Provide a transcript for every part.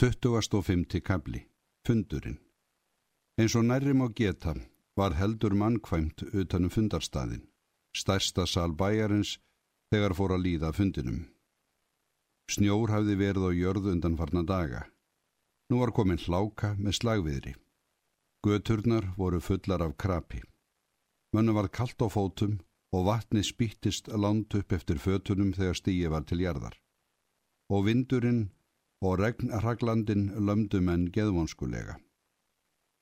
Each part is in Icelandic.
25. kabli Fundurinn Eins og nærrim á geta var heldur mannkvæmt utanum fundarstaðin, stærsta sal bæjarins þegar fór að líða fundinum. Snjór hafði verið á jörð undan farna daga. Nú var komin hláka með slagviðri. Göturnar voru fullar af krapi. Mönnu var kallt á fótum og vatni spýttist langt upp eftir fötunum þegar stíi var til jarðar. Og vindurinn og regnraglandin lömdu menn geðvonskulega.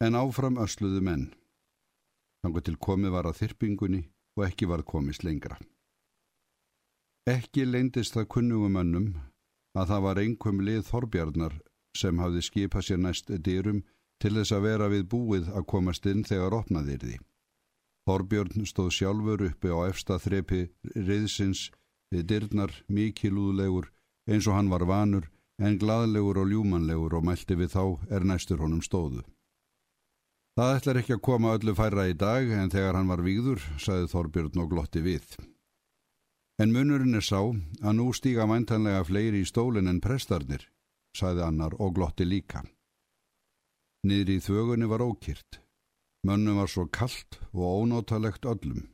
En áfram ösluðu menn. Þannig til komið var að þyrpingunni og ekki var komist lengra. Ekki leindist það kunnugumönnum að það var einhverjum lið Þorbjarnar sem hafði skipað sér næst dyrum til þess að vera við búið að komast inn þegar opnaðir því. Þorbjörn stóð sjálfur uppi á efsta þrepi riðsins við dyrnar mikilúðlegur eins og hann var vanur en gladlegur og ljúmanlegur og mælti við þá er næstur honum stóðu. Það ætlar ekki að koma öllu færra í dag en þegar hann var víður, saði Þorbjörn og glotti við. En munurinn er sá að nú stíga mæntanlega fleiri í stólinn en prestarnir, saði annar og glotti líka. Niður í þvögunni var ókýrt. Mönnum var svo kallt og ónótalegt öllum.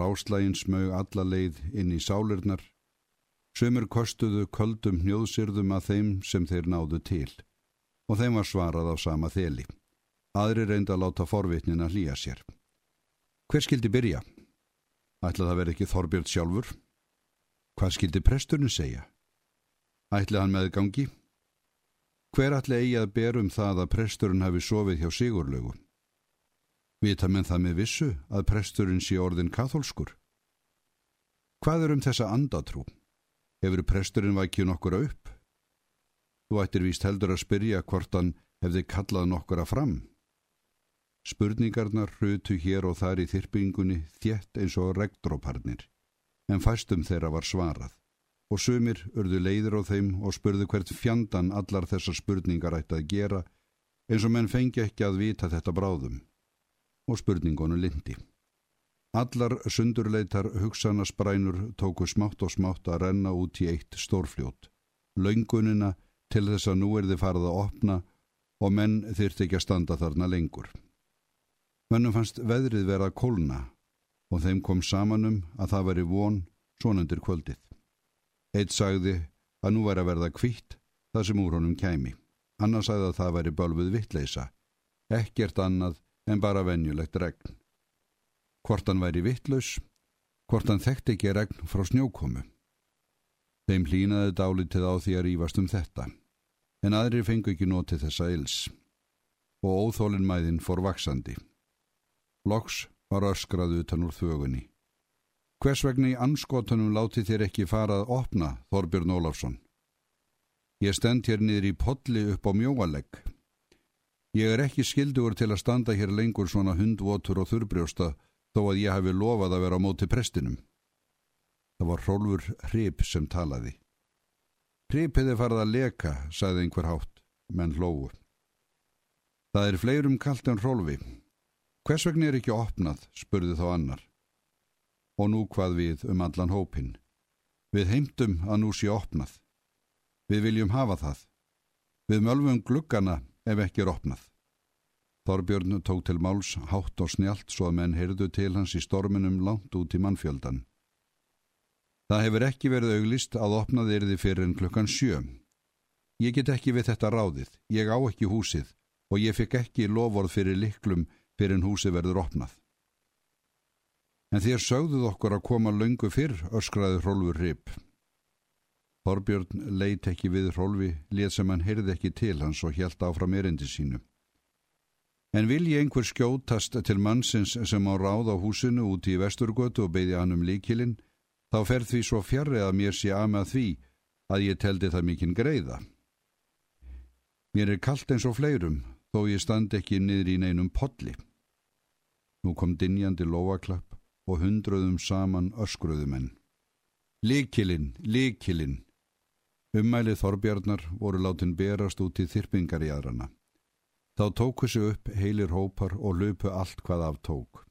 Ráslægin smög alla leið inn í sálirnar Sumur kostuðu köldum hnjóðsyrðum að þeim sem þeir náðu til og þeim var svarað á sama þeli. Aðri reynda að láta forvitnin að hlýja sér. Hver skildi byrja? Ætla það verið ekki Þorbjörn sjálfur? Hvað skildi presturinn segja? Ætla hann meðgangi? Hver ætla eigi að berum það að presturinn hafi sofið hjá Sigurlaugu? Vita menn það með vissu að presturinn sé orðin katholskur? Hvað er um þessa andatrú? Hefur presturinn vækið nokkura upp? Þú ættir víst heldur að spyrja hvort hann hefði kallað nokkura fram. Spurningarnar hrutu hér og þar í þyrpingunni þjett eins og regndróparnir, en fæstum þeirra var svarað og sumir urðu leiðir á þeim og spurðu hvert fjandan allar þessar spurningar ætti að gera eins og menn fengi ekki að vita þetta bráðum og spurningonu lindi. Allar sundurleitar hugsanasprænur tóku smátt og smátt að renna út í eitt stórfljót. Laungunina til þess að nú er þið farið að opna og menn þyrti ekki að standa þarna lengur. Mönnum fannst veðrið vera að kólna og þeim kom samanum að það veri von svonundir kvöldið. Eitt sagði að nú væri að verða kvitt það sem úr honum kæmi. Annars sagði að það væri bölfuð vittleisa. Ekkert annað en bara venjulegt regn hvort hann væri vittlaus, hvort hann þekkti ekki regn frá snjókomu. Þeim hlínaði dálitið á því að rýfast um þetta, en aðri fengu ekki notið þessa ils, og óþólinn mæðin fór vaksandi. Loks var öskraðu utan úr þögunni. Hvers vegna í anskotunum láti þér ekki fara að opna, Þorbjörn Ólafsson? Ég stend hér niður í podli upp á mjóalegg. Ég er ekki skildugur til að standa hér lengur svona hundvotur og þurbrjósta þó að ég hafi lofað að vera á móti prestinum. Það var Rólfur Hrip sem talaði. Hripiði farið að leka, sagði einhver hátt, menn hlóu. Það er fleirum kallt en Rólfi. Hvers vegna er ekki opnað, spurði þá annar. Og nú hvað við um allan hópin. Við heimtum að nú sé opnað. Við viljum hafa það. Við mölfum gluggana ef ekki er opnað. Þorbjörn tók til máls hátt og snjált svo að menn heyrðu til hans í storminum langt út í mannfjöldan. Það hefur ekki verið auglist að opnaði erði fyrir en klukkan sjö. Ég get ekki við þetta ráðið, ég á ekki húsið og ég fikk ekki lofórð fyrir liklum fyrir en húsið verður opnað. En þér sögðuð okkur að koma löngu fyrr, öskraði Rólfur Ripp. Þorbjörn leit ekki við Rólfi, let sem hann heyrði ekki til hans og hjælt áfram erindi sínu. En vilji einhver skjótast til mannsins sem á ráð á húsinu úti í vesturgötu og beði hann um líkilinn, þá fer því svo fjarrri að mér sé að með því að ég teldi það mikinn greiða. Mér er kallt eins og fleirum, þó ég standi ekki niður í neinum podli. Nú kom dinjandi lovaklapp og hundruðum saman öskruðumenn. Líkilinn, líkilinn. Ummælið Þorbjarnar voru látin berast út í þyrpingar í aðrana. Þá tóku sig upp heilir hópar og lupu allt hvað af tók.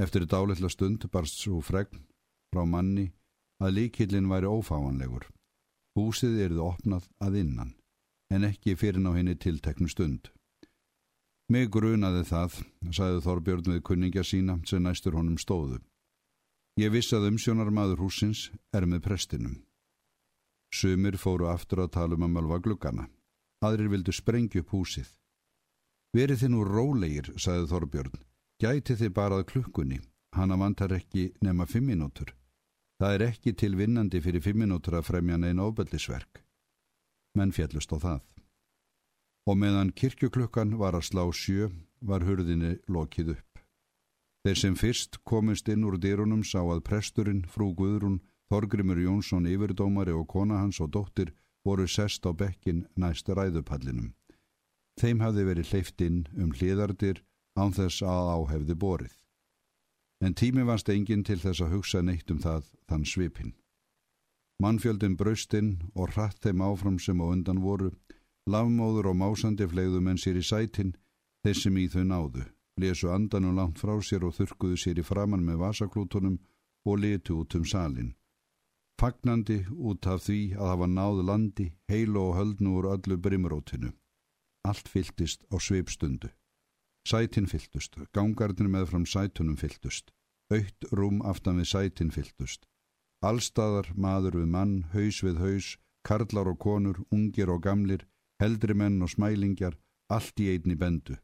Eftir dálitla stund barst svo fregn frá manni að líkillin væri ófáanlegur. Húsið erði opnað að innan, en ekki fyrir ná henni tilteknu stund. Mig grunaði það, sagði Þorbjörn við kunningja sína sem næstur honum stóðu. Ég vissi að umsjónar maður húsins er með prestinum. Sumir fóru aftur að tala um að malva gluggana. Aðrir vildu sprengja upp húsið. Verið þið nú rólegir, sagði Þorbjörn. Gæti þið barað klukkunni. Hanna vantar ekki nema fimm minútur. Það er ekki til vinnandi fyrir fimm minútur að fremja neina ofbeldisverk. Menn fjallust á það. Og meðan kirkjuklukkan var að slá sjö, var hurðinni lokið upp. Þeir sem fyrst komist inn úr dýrunum sá að presturinn, frú Guðrún, Þorgrimur Jónsson yfirdómari og kona hans og dóttir voru sest á bekkin næst ræðupallinum. Þeim hafði verið hleyft inn um hliðardir án þess að áhefði borið. En tími varst enginn til þess að hugsa neitt um það þann svipin. Mannfjöldin braustinn og hratt þeim áfram sem á undan voru, lavmóður og másandi flegðum en sér í sætin, þessum í þau náðu, lesu andanum langt frá sér og þurkuðu sér í framann með vasaklútonum og letu út um salin fagnandi út af því að hafa náð landi, heilu og höldnu úr öllu brimrótinu. Allt fylltist á sveipstundu. Sætin fylltust, gangarnir með fram sætunum fylltust, aukt rúm aftan við sætin fylltust. Allstaðar maður við mann, haus við haus, karlar og konur, ungir og gamlir, heldri menn og smælingjar, allt í einni bendu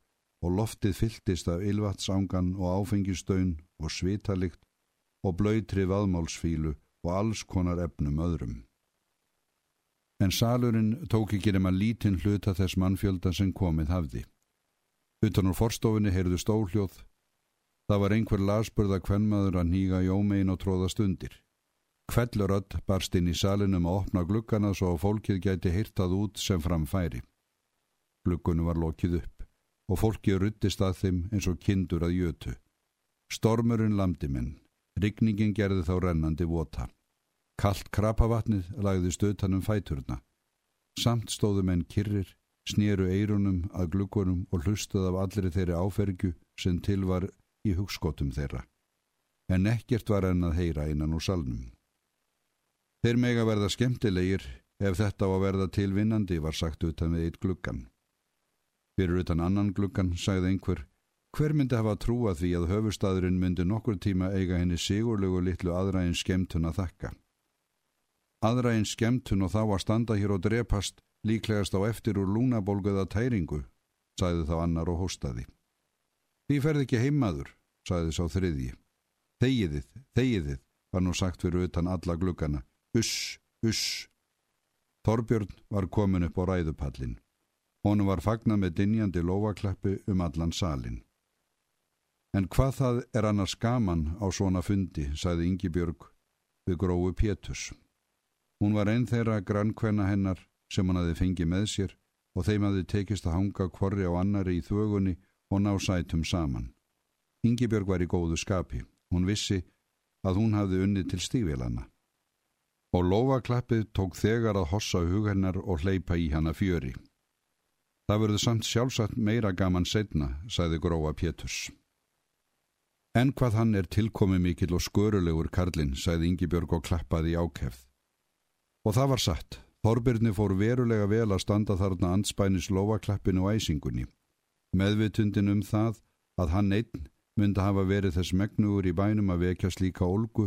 og loftið fylltist af ylvatsangan og áfengistöun og svitalikt og blöytri vaðmálsfílu og alls konar efnum öðrum. En salurinn tók ekki nema lítinn hluta þess mannfjölda sem komið hafði. Utan úr forstofinni heyrðu stóljóð. Það var einhver lasburða kvennmaður að nýga í ómegin og tróðast undir. Kvellurödd barst inn í salinum að opna glukkana svo að fólkið gæti hirtað út sem framfæri. Glukkunum var lokið upp og fólkið ruttist að þeim eins og kindur að jötu. Stormurinn lamdi minn. Rigningin gerði þá rennandi vota. Kallt krapavatnið lagði stöðtanum fæturna. Samt stóðu menn kyrrir, snýru eirunum að glukkunum og hlustuð af allri þeirri áfergju sem til var í hugskotum þeirra. En ekkert var enn að heyra innan úr salnum. Þeir mega verða skemmtilegir ef þetta á að verða tilvinnandi var sagt utan við eitt glukkan. Fyrir utan annan glukkan sagði einhver Hver myndi hafa trúa því að höfustadurinn myndi nokkur tíma eiga henni sigurlegu litlu aðræðin skemtun að þakka? Aðræðin skemtun og þá að standa hér og drepast líklegast á eftir úr lúnabolguða tæringu, sæði þá annar og hóstaði. Því ferði ekki heimaður, sæði sá þriðji. Þegiðið, þegiðið, var nú sagt fyrir utan alla glukkana. Uss, uss. Þorbjörn var komin upp á ræðupallin. Honum var fagnað með dinjandi lofakleppi um allan salin. En hvað það er annars gaman á svona fundi, sagði Ingi Björg við grófu Pétus. Hún var einn þeirra grannkvenna hennar sem hann hafi fengið með sér og þeim hafi tekist að hanga kvorri á annari í þvögunni og ná sætum saman. Ingi Björg var í góðu skapi. Hún vissi að hún hafði unnið til stífélana. Og lofaklappið tók þegar að hossa hug hennar og hleypa í hana fjöri. Það verður samt sjálfsagt meira gaman setna, sagði grófa Pétus. En hvað hann er tilkomi mikill og skörulegur karlinn, sæði Yngibjörg og klappaði ákefð. Og það var satt. Þorbirni fór verulega vel að standa þarna anspænis lofaklappinu og æsingunni. Meðvitundin um það að hann einn myndi hafa verið þess megnugur í bænum að vekja slíka olgu,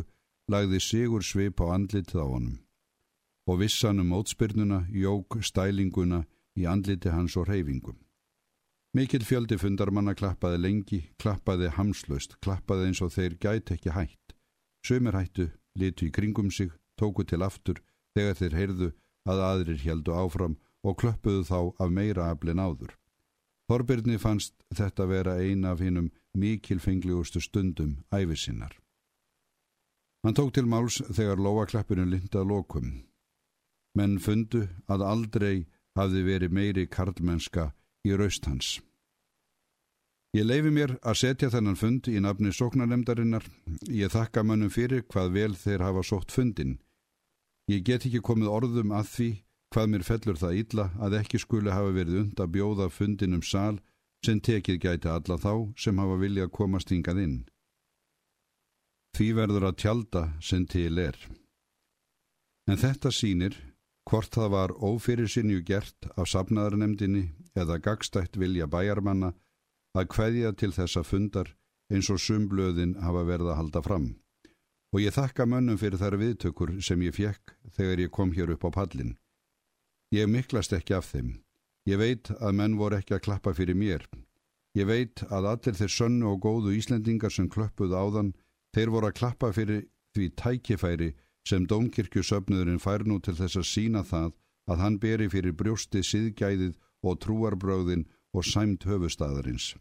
lagði sigur svip á andlitið á honum. Og vissan um ótspyrnuna, jók, stælinguna í andliti hans og reyfingum. Mikill fjöldi fundarmanna klappaði lengi, klappaði hamslaust, klappaði eins og þeir gæti ekki hætt. Sumir hættu, litu í kringum sig, tóku til aftur þegar þeir heyrðu að aðrir heldu áfram og klöppuðu þá af meira aflin áður. Þorbirni fannst þetta vera eina af hinnum mikilfengligustu stundum æfisinnar. Hann tók til máls þegar lofaklappinu lindað lokum. Menn fundu að aldrei hafði verið meiri karlmennska í raust hans. Ég leifi mér að setja þennan fund í nafni sóknarnemdarinnar. Ég þakka mönnum fyrir hvað vel þeir hafa sótt fundin. Ég get ekki komið orðum að því hvað mér fellur það illa að ekki skuli hafa verið und að bjóða fundin um sal sem tekið gæti alla þá sem hafa vilja að komast hingað inn. Því verður að tjalda sem til er. En þetta sínir Hvort það var ófyrir sinju gert af safnaðarnemdini eða gagstætt vilja bæjarmanna að hveðja til þessa fundar eins og sumblöðin hafa verið að halda fram. Og ég þakka mönnum fyrir þær viðtökur sem ég fjekk þegar ég kom hér upp á pallin. Ég miklast ekki af þeim. Ég veit að menn voru ekki að klappa fyrir mér. Ég veit að allir þeir sönnu og góðu Íslendingar sem klöppuð áðan, þeir voru að klappa fyrir því tækifæri sem Dómkirkjusöfnuðurinn fær nú til þess að sína það að hann beri fyrir brjósti siðgæðið og trúarbröðin og sæmt höfustæðarins.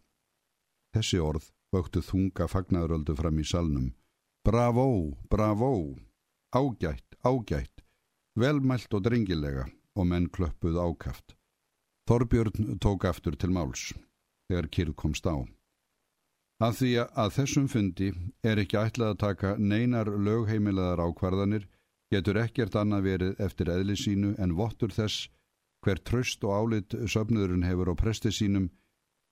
Þessi orð vöktu þunga fagnaröldu fram í salnum. Bravo, bravo, ágætt, ágætt, velmælt og drengilega og menn klöppuð ákaft. Þorbjörn tók aftur til máls, þegar kyrð komst á. Að því að þessum fundi er ekki ætlað að taka neinar lögheimilegar ákvarðanir getur ekkert annað verið eftir eðli sínu en vottur þess hver tröst og álit söfnurinn hefur á presti sínum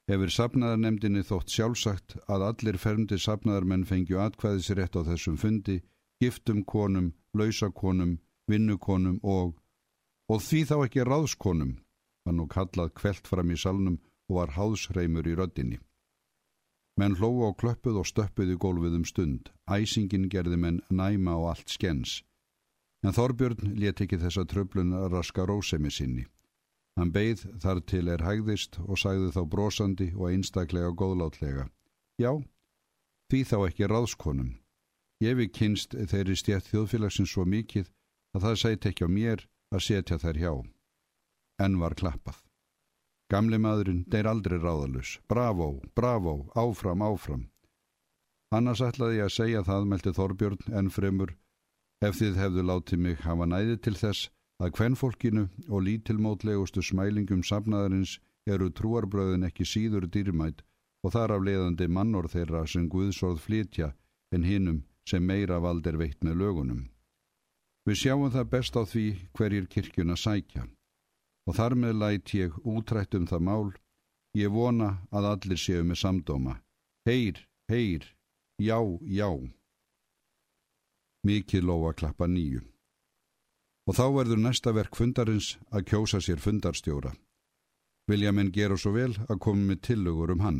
hefur safnaðarnemdini þótt sjálfsagt að allir fermdi safnaðarmenn fengju atkvæðisrétt á þessum fundi, giftum konum, lausakonum, vinnukonum og, og því þá ekki ráðskonum, var nú kallað kvelt fram í salnum og var háðsreimur í röddinni. Menn hlóðu á klöppuð og stöppuð í gólfið um stund. Æsingin gerði menn næma á allt skens. En Þorbjörn let ekki þessa tröflun raska rósemi sinni. Hann beigð þar til er hægðist og sagði þá brosandi og einstaklega góðlátlega. Já, því þá ekki ráðskonum. Ég við kynst þeirri stjætt þjóðfélagsins svo mikið að það sæti ekki á mér að setja þær hjá. En var klappað. Gamli maðurinn deyr aldrei ráðalus. Bravo, bravo, áfram, áfram. Annars ætlaði ég að segja það, meldi Þorbjörn, en fremur, ef þið hefðu látið mig hafa næði til þess að kvennfólkinu og lítilmótlegustu smælingum safnaðarins eru trúarbröðin ekki síður dýrmætt og þar af leiðandi mannor þeirra sem Guðsorð flytja en hinnum sem meira vald er veitt með lögunum. Við sjáum það best á því hverjir kirkjuna sækja og þar með læt ég útrætt um það mál, ég vona að allir séu með samdóma. Heyr, heyr, já, já. Mikið lofa klappa nýju. Og þá verður næsta verk fundarins að kjósa sér fundarstjóra. Vilja menn gera svo vel að koma með tillögur um hann.